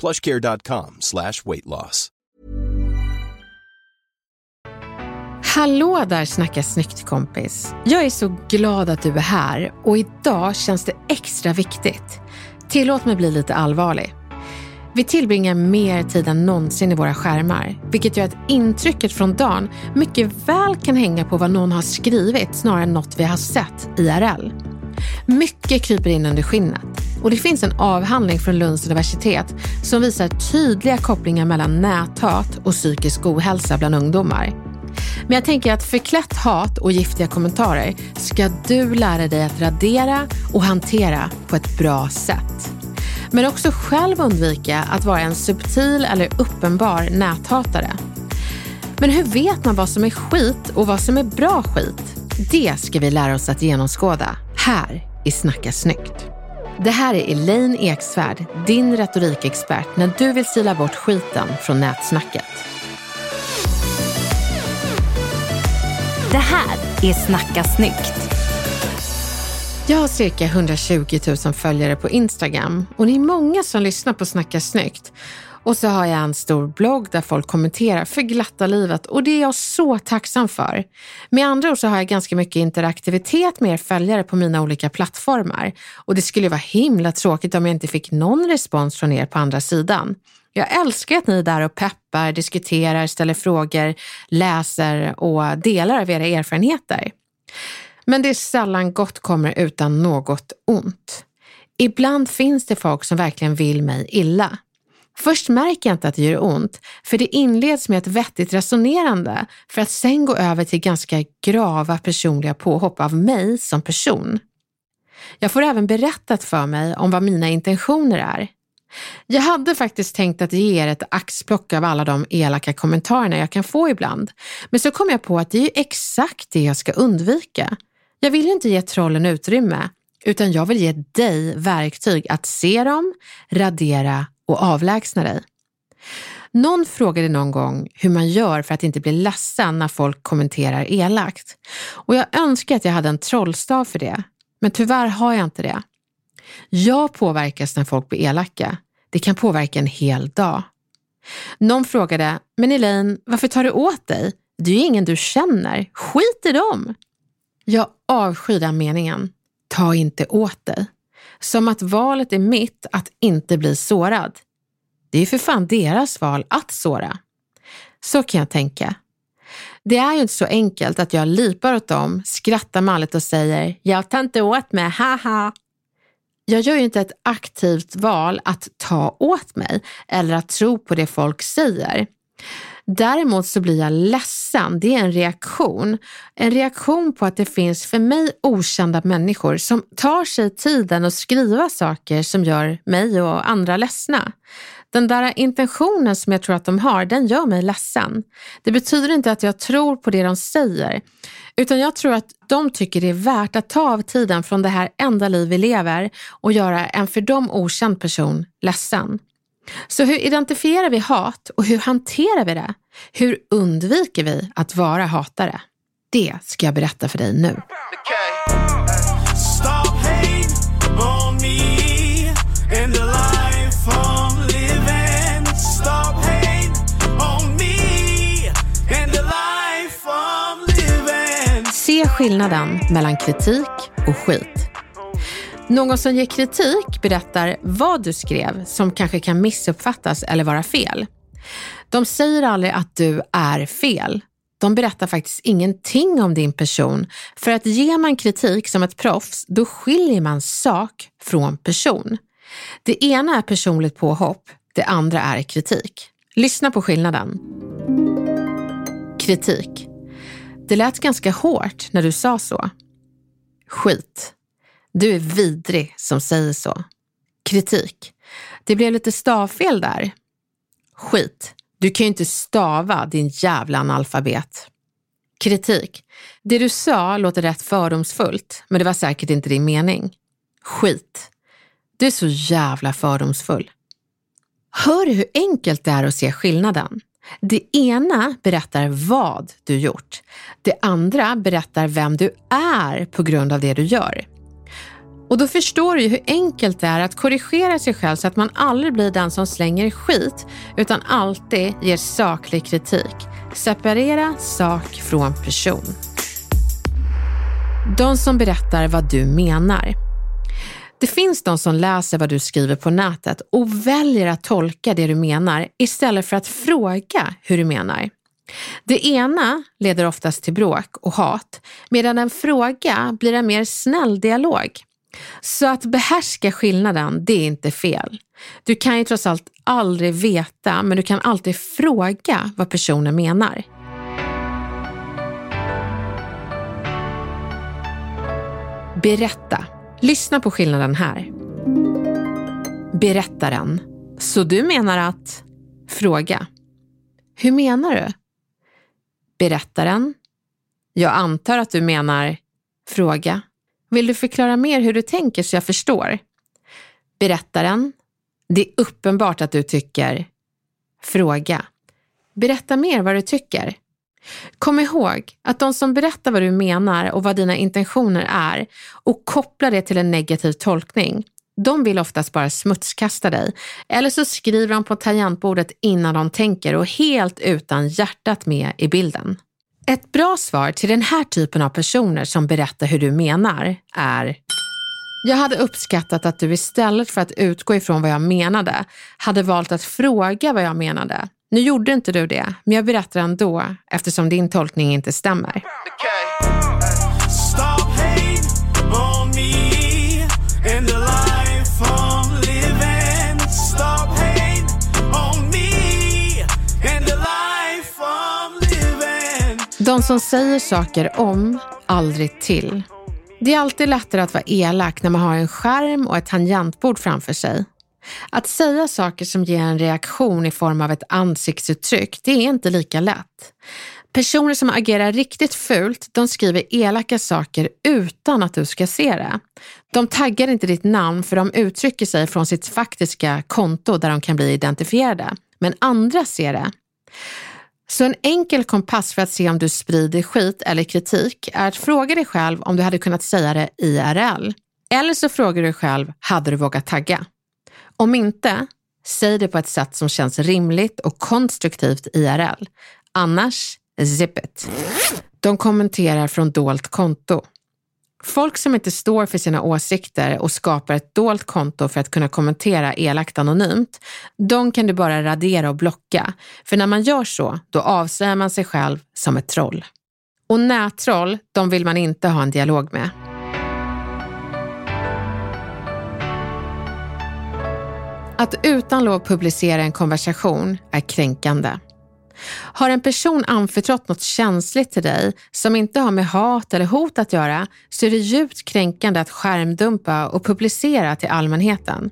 plushcare.com slash weight loss. Hallå där Snacka snyggt kompis. Jag är så glad att du är här och idag känns det extra viktigt. Tillåt mig bli lite allvarlig. Vi tillbringar mer tid än någonsin i våra skärmar, vilket gör att intrycket från dagen mycket väl kan hänga på vad någon har skrivit snarare än något vi har sett IRL. Mycket kryper in under skinnet och det finns en avhandling från Lunds universitet som visar tydliga kopplingar mellan näthat och psykisk ohälsa bland ungdomar. Men jag tänker att förklätt hat och giftiga kommentarer ska du lära dig att radera och hantera på ett bra sätt. Men också själv undvika att vara en subtil eller uppenbar näthatare. Men hur vet man vad som är skit och vad som är bra skit? Det ska vi lära oss att genomskåda här i Snacka snyggt. Det här är Elaine Eksvärd, din retorikexpert när du vill sila bort skiten från nätsnacket. Det här är Snacka snyggt. Jag har cirka 120 000 följare på Instagram och det är många som lyssnar på Snacka snyggt. Och så har jag en stor blogg där folk kommenterar för glatta livet och det är jag så tacksam för. Med andra ord så har jag ganska mycket interaktivitet med er följare på mina olika plattformar och det skulle vara himla tråkigt om jag inte fick någon respons från er på andra sidan. Jag älskar att ni är där och peppar, diskuterar, ställer frågor, läser och delar av era erfarenheter. Men det är sällan gott kommer utan något ont. Ibland finns det folk som verkligen vill mig illa. Först märker jag inte att det gör ont, för det inleds med ett vettigt resonerande för att sen gå över till ganska grava personliga påhopp av mig som person. Jag får även berättat för mig om vad mina intentioner är. Jag hade faktiskt tänkt att ge er ett axplock av alla de elaka kommentarerna jag kan få ibland, men så kom jag på att det är exakt det jag ska undvika. Jag vill inte ge trollen utrymme, utan jag vill ge dig verktyg att se dem, radera och avlägsna dig. Någon frågade någon gång hur man gör för att inte bli ledsen när folk kommenterar elakt. Och jag önskar att jag hade en trollstav för det, men tyvärr har jag inte det. Jag påverkas när folk blir elaka. Det kan påverka en hel dag. Någon frågade, men Elaine, varför tar du åt dig? Det är ju ingen du känner. Skit i dem! Jag avskyr den meningen. Ta inte åt dig. Som att valet är mitt att inte bli sårad. Det är ju för fan deras val att såra. Så kan jag tänka. Det är ju inte så enkelt att jag lipar åt dem, skrattar malligt och säger “jag tar inte åt mig, haha”. Jag gör ju inte ett aktivt val att ta åt mig eller att tro på det folk säger. Däremot så blir jag ledsen. Det är en reaktion. En reaktion på att det finns för mig okända människor som tar sig tiden att skriva saker som gör mig och andra ledsna. Den där intentionen som jag tror att de har, den gör mig ledsen. Det betyder inte att jag tror på det de säger, utan jag tror att de tycker det är värt att ta av tiden från det här enda liv vi lever och göra en för dem okänd person ledsen. Så hur identifierar vi hat och hur hanterar vi det? Hur undviker vi att vara hatare? Det ska jag berätta för dig nu. Se skillnaden mellan kritik och skit. Någon som ger kritik berättar vad du skrev som kanske kan missuppfattas eller vara fel. De säger aldrig att du är fel. De berättar faktiskt ingenting om din person. För att ger man kritik som ett proffs, då skiljer man sak från person. Det ena är personligt påhopp, det andra är kritik. Lyssna på skillnaden. Kritik. Det lät ganska hårt när du sa så. Skit. Du är vidrig som säger så. Kritik. Det blev lite stavfel där. Skit. Du kan ju inte stava din jävla analfabet. Kritik. Det du sa låter rätt fördomsfullt, men det var säkert inte din mening. Skit. Du är så jävla fördomsfull. Hör hur enkelt det är att se skillnaden? Det ena berättar vad du gjort. Det andra berättar vem du är på grund av det du gör. Och då förstår du ju hur enkelt det är att korrigera sig själv så att man aldrig blir den som slänger skit, utan alltid ger saklig kritik. Separera sak från person. De som berättar vad du menar. Det finns de som läser vad du skriver på nätet och väljer att tolka det du menar istället för att fråga hur du menar. Det ena leder oftast till bråk och hat, medan en fråga blir en mer snäll dialog. Så att behärska skillnaden, det är inte fel. Du kan ju trots allt aldrig veta, men du kan alltid fråga vad personen menar. Berätta. Lyssna på skillnaden här. Berättaren. Så du menar att... Fråga. Hur menar du? Berättaren. Jag antar att du menar... Fråga. Vill du förklara mer hur du tänker så jag förstår? Berättaren. Det är uppenbart att du tycker... Fråga. Berätta mer vad du tycker. Kom ihåg att de som berättar vad du menar och vad dina intentioner är och kopplar det till en negativ tolkning, de vill oftast bara smutskasta dig. Eller så skriver de på tangentbordet innan de tänker och helt utan hjärtat med i bilden. Ett bra svar till den här typen av personer som berättar hur du menar är jag hade uppskattat att du istället för att utgå ifrån vad jag menade hade valt att fråga vad jag menade. Nu gjorde inte du det, men jag berättar ändå eftersom din tolkning inte stämmer. Okay. Den som säger saker om, aldrig till. Det är alltid lättare att vara elak när man har en skärm och ett tangentbord framför sig. Att säga saker som ger en reaktion i form av ett ansiktsuttryck, det är inte lika lätt. Personer som agerar riktigt fult, de skriver elaka saker utan att du ska se det. De taggar inte ditt namn för de uttrycker sig från sitt faktiska konto där de kan bli identifierade. Men andra ser det. Så en enkel kompass för att se om du sprider skit eller kritik är att fråga dig själv om du hade kunnat säga det IRL. Eller så frågar du dig själv, hade du vågat tagga? Om inte, säg det på ett sätt som känns rimligt och konstruktivt IRL. Annars, zip it. De kommenterar från dolt konto. Folk som inte står för sina åsikter och skapar ett dolt konto för att kunna kommentera elakt anonymt, de kan du bara radera och blocka. För när man gör så, då avslöjar man sig själv som ett troll. Och nättroll, de vill man inte ha en dialog med. Att utan lov publicera en konversation är kränkande. Har en person anförtrott något känsligt till dig som inte har med hat eller hot att göra så är det djupt kränkande att skärmdumpa och publicera till allmänheten.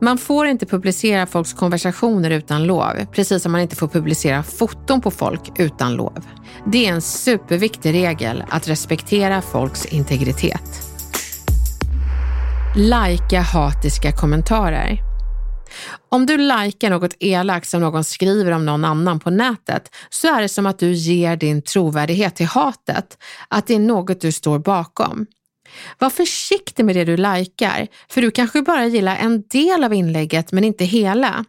Man får inte publicera folks konversationer utan lov, precis som man inte får publicera foton på folk utan lov. Det är en superviktig regel att respektera folks integritet. Lajka hatiska kommentarer. Om du likar något elakt som någon skriver om någon annan på nätet så är det som att du ger din trovärdighet till hatet, att det är något du står bakom. Var försiktig med det du likar, för du kanske bara gillar en del av inlägget men inte hela.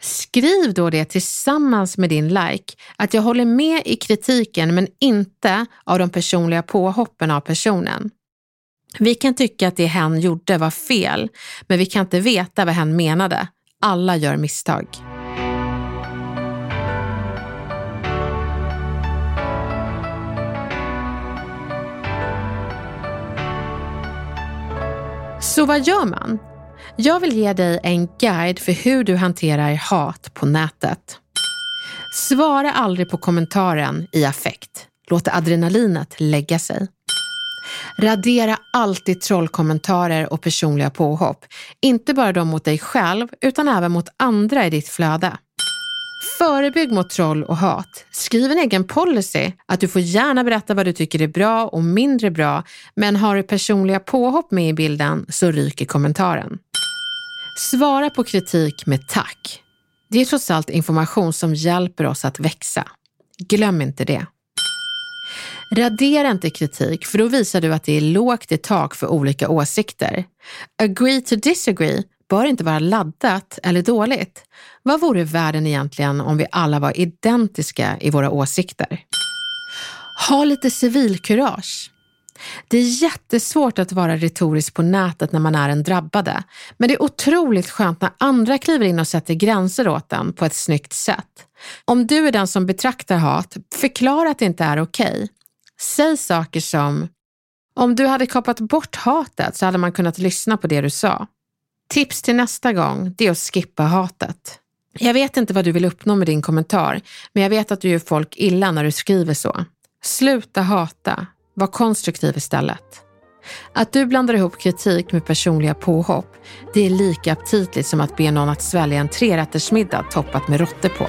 Skriv då det tillsammans med din like, att jag håller med i kritiken men inte av de personliga påhoppen av personen. Vi kan tycka att det hen gjorde var fel, men vi kan inte veta vad hen menade. Alla gör misstag. Så vad gör man? Jag vill ge dig en guide för hur du hanterar hat på nätet. Svara aldrig på kommentaren i affekt. Låt adrenalinet lägga sig. Radera alltid trollkommentarer och personliga påhopp. Inte bara de mot dig själv, utan även mot andra i ditt flöde. Förebygg mot troll och hat. Skriv en egen policy att du får gärna berätta vad du tycker är bra och mindre bra, men har du personliga påhopp med i bilden så ryker kommentaren. Svara på kritik med tack. Det är trots allt information som hjälper oss att växa. Glöm inte det. Radera inte kritik för då visar du att det är lågt i tak för olika åsikter. Agree to disagree bör inte vara laddat eller dåligt. Vad vore världen egentligen om vi alla var identiska i våra åsikter? Ha lite civilkurage. Det är jättesvårt att vara retorisk på nätet när man är en drabbade, men det är otroligt skönt när andra kliver in och sätter gränser åt en på ett snyggt sätt. Om du är den som betraktar hat, förklara att det inte är okej. Okay. Säg saker som, om du hade kapat bort hatet så hade man kunnat lyssna på det du sa. Tips till nästa gång, det är att skippa hatet. Jag vet inte vad du vill uppnå med din kommentar, men jag vet att du gör folk illa när du skriver så. Sluta hata, var konstruktiv istället. Att du blandar ihop kritik med personliga påhopp, det är lika aptitligt som att be någon att svälja en trerättersmiddag toppat med råttor på.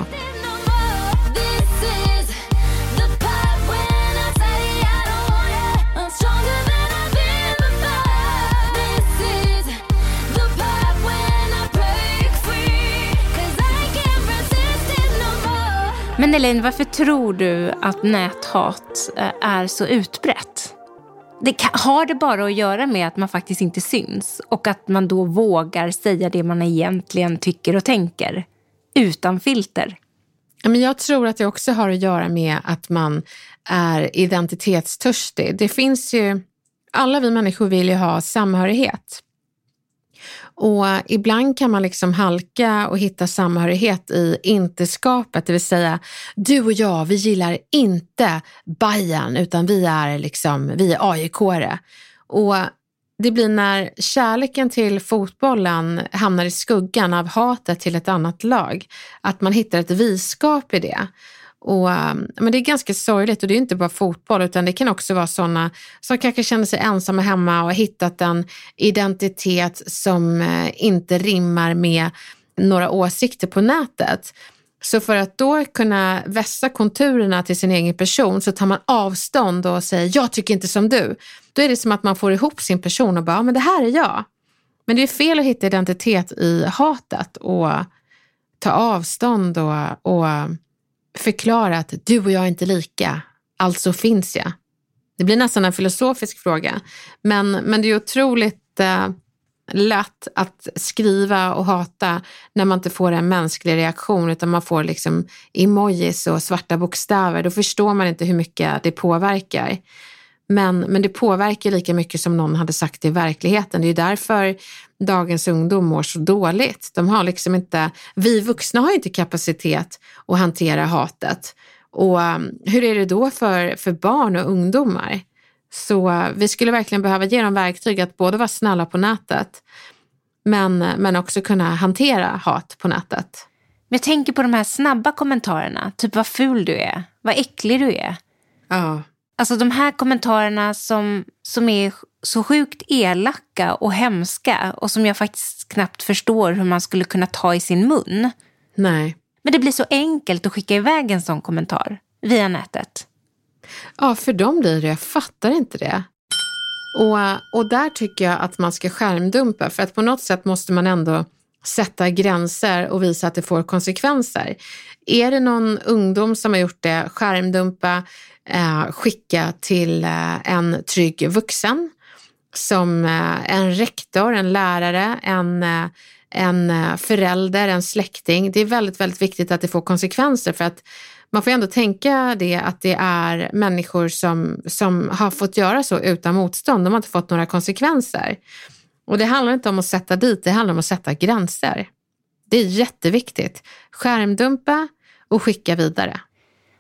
Men Elaine, varför tror du att näthat eh, är så utbrett? Det kan, har det bara att göra med att man faktiskt inte syns och att man då vågar säga det man egentligen tycker och tänker utan filter? Men jag tror att det också har att göra med att man är identitetstörstig. Det finns ju, alla vi människor vill ju ha samhörighet. Och ibland kan man liksom halka och hitta samhörighet i inte-skapet, det vill säga du och jag, vi gillar inte Bayern utan vi är liksom, vi är AIK-are. Och det blir när kärleken till fotbollen hamnar i skuggan av hatet till ett annat lag, att man hittar ett viskap i det. Och, um, men det är ganska sorgligt och det är inte bara fotboll utan det kan också vara sådana som kanske känner sig ensamma hemma och har hittat en identitet som eh, inte rimmar med några åsikter på nätet. Så för att då kunna vässa konturerna till sin egen person så tar man avstånd och säger jag tycker inte som du. Då är det som att man får ihop sin person och bara, ja, men det här är jag. Men det är fel att hitta identitet i hatet och ta avstånd och, och förklara att du och jag är inte lika, alltså finns jag. Det blir nästan en filosofisk fråga, men, men det är otroligt eh, lätt att skriva och hata när man inte får en mänsklig reaktion utan man får liksom emojis och svarta bokstäver. Då förstår man inte hur mycket det påverkar. Men, men det påverkar lika mycket som någon hade sagt i verkligheten. Det är därför dagens ungdom mår så dåligt. De har liksom inte, vi vuxna har inte kapacitet att hantera hatet. Och um, hur är det då för, för barn och ungdomar? Så uh, vi skulle verkligen behöva ge dem verktyg att både vara snälla på nätet men, men också kunna hantera hat på nätet. Men jag tänker på de här snabba kommentarerna, typ vad ful du är, vad äcklig du är. Ja. Alltså de här kommentarerna som, som är så sjukt elaka och hemska och som jag faktiskt knappt förstår hur man skulle kunna ta i sin mun. Nej. Men det blir så enkelt att skicka iväg en sån kommentar via nätet. Ja, för dem blir det. Jag fattar inte det. Och, och där tycker jag att man ska skärmdumpa för att på något sätt måste man ändå sätta gränser och visa att det får konsekvenser. Är det någon ungdom som har gjort det, skärmdumpa, Eh, skicka till eh, en trygg vuxen som eh, en rektor, en lärare, en, en förälder, en släkting. Det är väldigt, väldigt viktigt att det får konsekvenser för att man får ändå tänka det att det är människor som, som har fått göra så utan motstånd. De har inte fått några konsekvenser. Och det handlar inte om att sätta dit, det handlar om att sätta gränser. Det är jätteviktigt. Skärmdumpa och skicka vidare.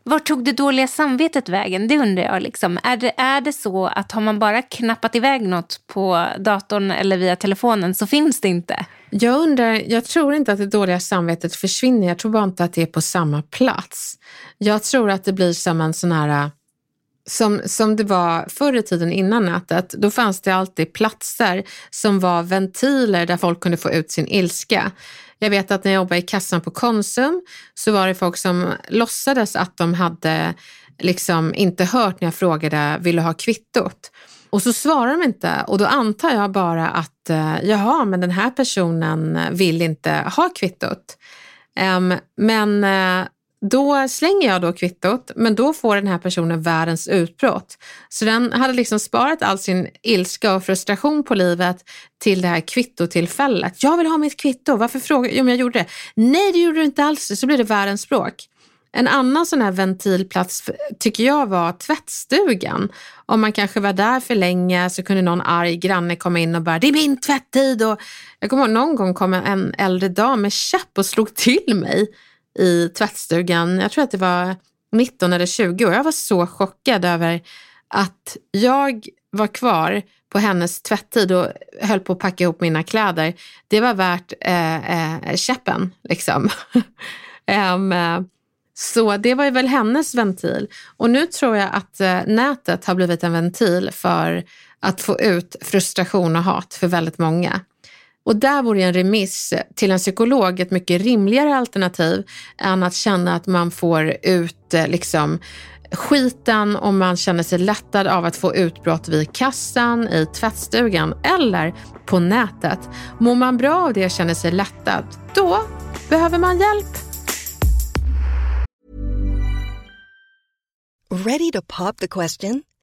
Var tog det dåliga samvetet vägen? Det undrar jag. Liksom. Är, det, är det så att har man bara knappat iväg något på datorn eller via telefonen så finns det inte? Jag undrar, jag tror inte att det dåliga samvetet försvinner. Jag tror bara inte att det är på samma plats. Jag tror att det blir som en sån här som, som det var förr i tiden innan nätet, då fanns det alltid platser som var ventiler där folk kunde få ut sin ilska. Jag vet att när jag jobbade i kassan på Konsum så var det folk som låtsades att de hade liksom inte hört när jag frågade, vill du ha kvittot? Och så svarar de inte och då antar jag bara att, eh, jaha, men den här personen vill inte ha kvittot. Um, men eh, då slänger jag då kvittot, men då får den här personen världens utbrott. Så den hade liksom sparat all sin ilska och frustration på livet till det här kvittotillfället. Jag vill ha mitt kvitto, varför frågar jag om jag gjorde det? Nej, det gjorde du inte alls, så blir det världens språk. En annan sån här ventilplats tycker jag var tvättstugan. Om man kanske var där för länge så kunde någon arg granne komma in och bara, det är min tvätttid. Och jag kommer ihåg någon gång kom en äldre dam med käpp och slog till mig i tvättstugan. Jag tror att det var 19 eller 20 år. Jag var så chockad över att jag var kvar på hennes tvätttid och höll på att packa ihop mina kläder. Det var värt eh, eh, käppen liksom. um, så det var väl hennes ventil. Och nu tror jag att eh, nätet har blivit en ventil för att få ut frustration och hat för väldigt många. Och där vore en remiss till en psykolog ett mycket rimligare alternativ än att känna att man får ut eh, liksom, skiten om man känner sig lättad av att få utbrott vid kassan, i tvättstugan eller på nätet. Mår man bra av det och känner sig lättad, då behöver man hjälp. Ready to pop the question?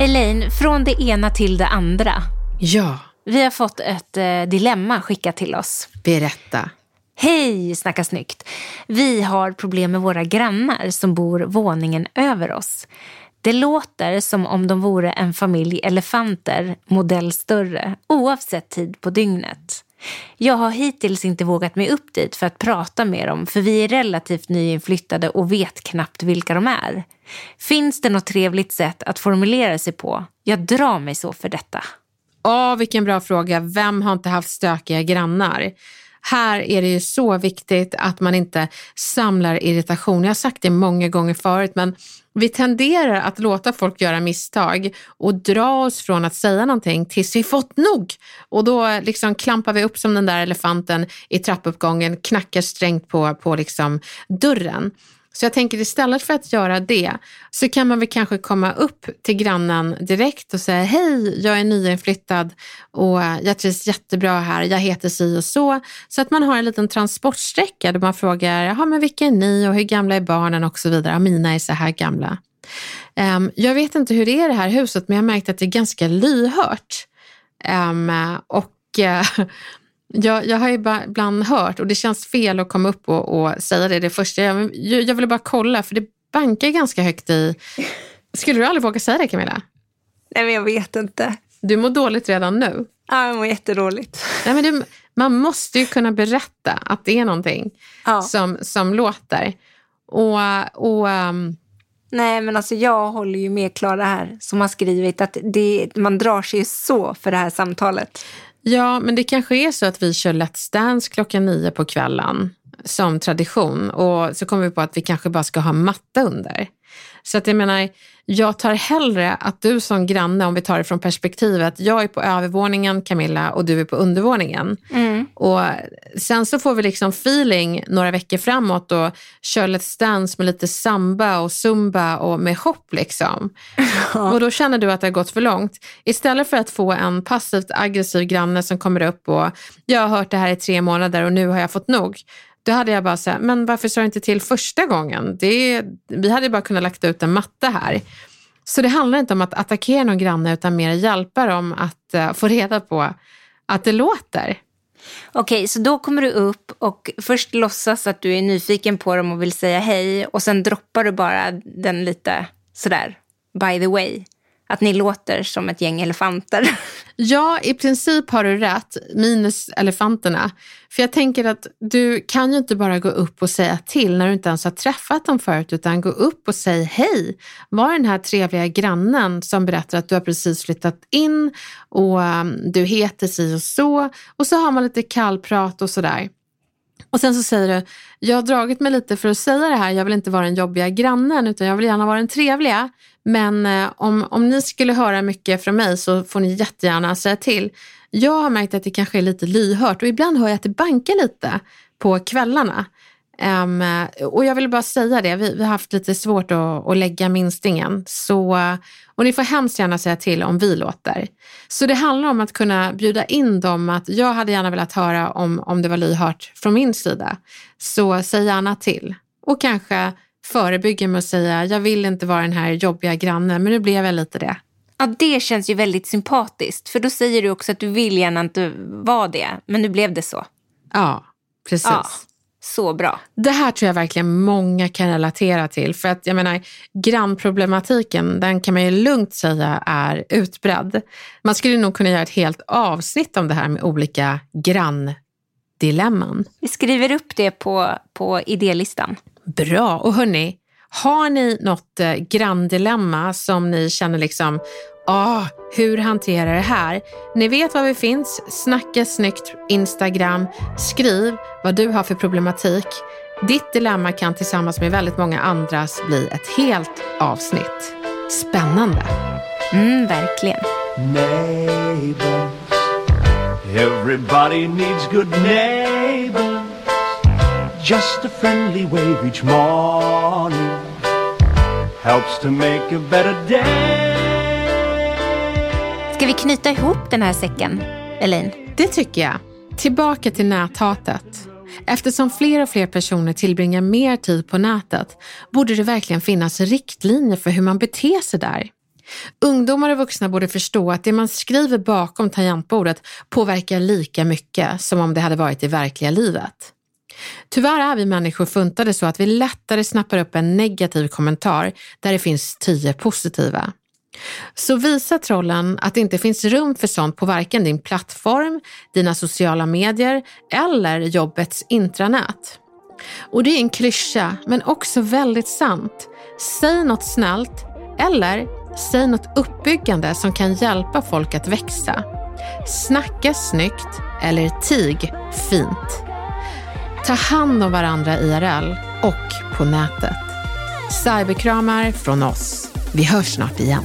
Elaine, från det ena till det andra. Ja, Vi har fått ett eh, dilemma skickat till oss. berätta. Hej, Snacka snyggt. Vi har problem med våra grannar som bor våningen över oss. Det låter som om de vore en familj elefanter, modell större, oavsett tid på dygnet. Jag har hittills inte vågat mig upp dit för att prata med dem för vi är relativt nyinflyttade och vet knappt vilka de är. Finns det något trevligt sätt att formulera sig på? Jag drar mig så för detta. Åh, vilken bra fråga. Vem har inte haft stökiga grannar? Här är det ju så viktigt att man inte samlar irritation. Jag har sagt det många gånger förut, men vi tenderar att låta folk göra misstag och dra oss från att säga någonting tills vi fått nog. Och då liksom klampar vi upp som den där elefanten i trappuppgången, knackar strängt på, på liksom dörren. Så jag tänker istället för att göra det så kan man väl kanske komma upp till grannen direkt och säga hej, jag är nyinflyttad och eh, jag trivs jättebra här, jag heter si och så. Så att man har en liten transportsträcka där man frågar, jaha men vilka är ni och hur gamla är barnen och så vidare. Mina är så här gamla. Um, jag vet inte hur det är i det här huset men jag har märkt att det är ganska lyhört. Um, och eh, jag, jag har ju ibland hört, och det känns fel att komma upp och, och säga det det första. Jag, jag ville bara kolla, för det bankar ganska högt i... Skulle du aldrig våga säga det Camilla? Nej, men jag vet inte. Du mår dåligt redan nu. Ja, jag mår jättedåligt. Nej, men du, man måste ju kunna berätta att det är någonting Ja. som, som låter. Och, och um, Nej, men alltså jag håller ju med Klara här som har skrivit att det, man drar sig så för det här samtalet. Ja, men det kanske är så att vi kör Let's Dance klockan nio på kvällen som tradition och så kom vi på att vi kanske bara ska ha matta under. Så att jag menar, jag tar hellre att du som granne, om vi tar det från perspektivet, jag är på övervåningen Camilla och du är på undervåningen. Mm. Och sen så får vi liksom feeling några veckor framåt och kör Let's Dance med lite samba och zumba och med hopp liksom. Och då känner du att det har gått för långt. Istället för att få en passivt aggressiv granne som kommer upp och jag har hört det här i tre månader och nu har jag fått nog. Då hade jag bara sagt, men varför sa du inte till första gången? Det, vi hade bara kunnat lagt ut en matta här. Så det handlar inte om att attackera någon granne utan mer hjälpa dem att eh, få reda på att det låter. Okej, så då kommer du upp och först låtsas att du är nyfiken på dem och vill säga hej och sen droppar du bara den lite sådär, by the way. Att ni låter som ett gäng elefanter. Ja, i princip har du rätt, minus elefanterna. För jag tänker att du kan ju inte bara gå upp och säga till när du inte ens har träffat dem förut, utan gå upp och säg hej. Var den här trevliga grannen som berättar att du har precis flyttat in och um, du heter si och så. Och så har man lite kallprat och sådär. Och sen så säger du, jag har dragit mig lite för att säga det här, jag vill inte vara den jobbiga grannen utan jag vill gärna vara den trevliga. Men eh, om, om ni skulle höra mycket från mig så får ni jättegärna säga till. Jag har märkt att det kanske är lite lyhört och ibland hör jag att det bankar lite på kvällarna. Ehm, och jag vill bara säga det, vi, vi har haft lite svårt att, att lägga minstingen. Så, och ni får hemskt gärna säga till om vi låter. Så det handlar om att kunna bjuda in dem att jag hade gärna velat höra om, om det var lyhört från min sida. Så säg gärna till. Och kanske förebygga med att säga jag vill inte vara den här jobbiga grannen men nu blev jag lite det. Ja, det känns ju väldigt sympatiskt. För då säger du också att du vill gärna inte vara det, men nu blev det så. Ja, precis. Ja, så bra. Det här tror jag verkligen många kan relatera till. För att jag menar, grannproblematiken, den kan man ju lugnt säga är utbredd. Man skulle nog kunna göra ett helt avsnitt om det här med olika granndilemman. Vi skriver upp det på, på idélistan. Bra. Och hörni, har ni något eh, granndilemma som ni känner liksom, ah, hur hanterar det här? Ni vet var vi finns. Snacka snyggt Instagram. Skriv vad du har för problematik. Ditt dilemma kan tillsammans med väldigt många andras bli ett helt avsnitt. Spännande. Mm, verkligen. Neighbors. Everybody needs good neighbors. Just a friendly wave each morning helps to make a better day. Ska vi knyta ihop den här säcken, Elaine? Det tycker jag. Tillbaka till näthatet. Eftersom fler och fler personer tillbringar mer tid på nätet borde det verkligen finnas riktlinjer för hur man beter sig där. Ungdomar och vuxna borde förstå att det man skriver bakom tangentbordet påverkar lika mycket som om det hade varit i verkliga livet. Tyvärr är vi människor funtade så att vi lättare snappar upp en negativ kommentar där det finns tio positiva. Så visa trollen att det inte finns rum för sånt på varken din plattform, dina sociala medier eller jobbets intranät. Och det är en klyscha, men också väldigt sant. Säg något snällt eller säg något uppbyggande som kan hjälpa folk att växa. Snacka snyggt eller tig fint. Ta hand om varandra IRL och på nätet. Cyberkramar från oss. Vi hörs snart igen.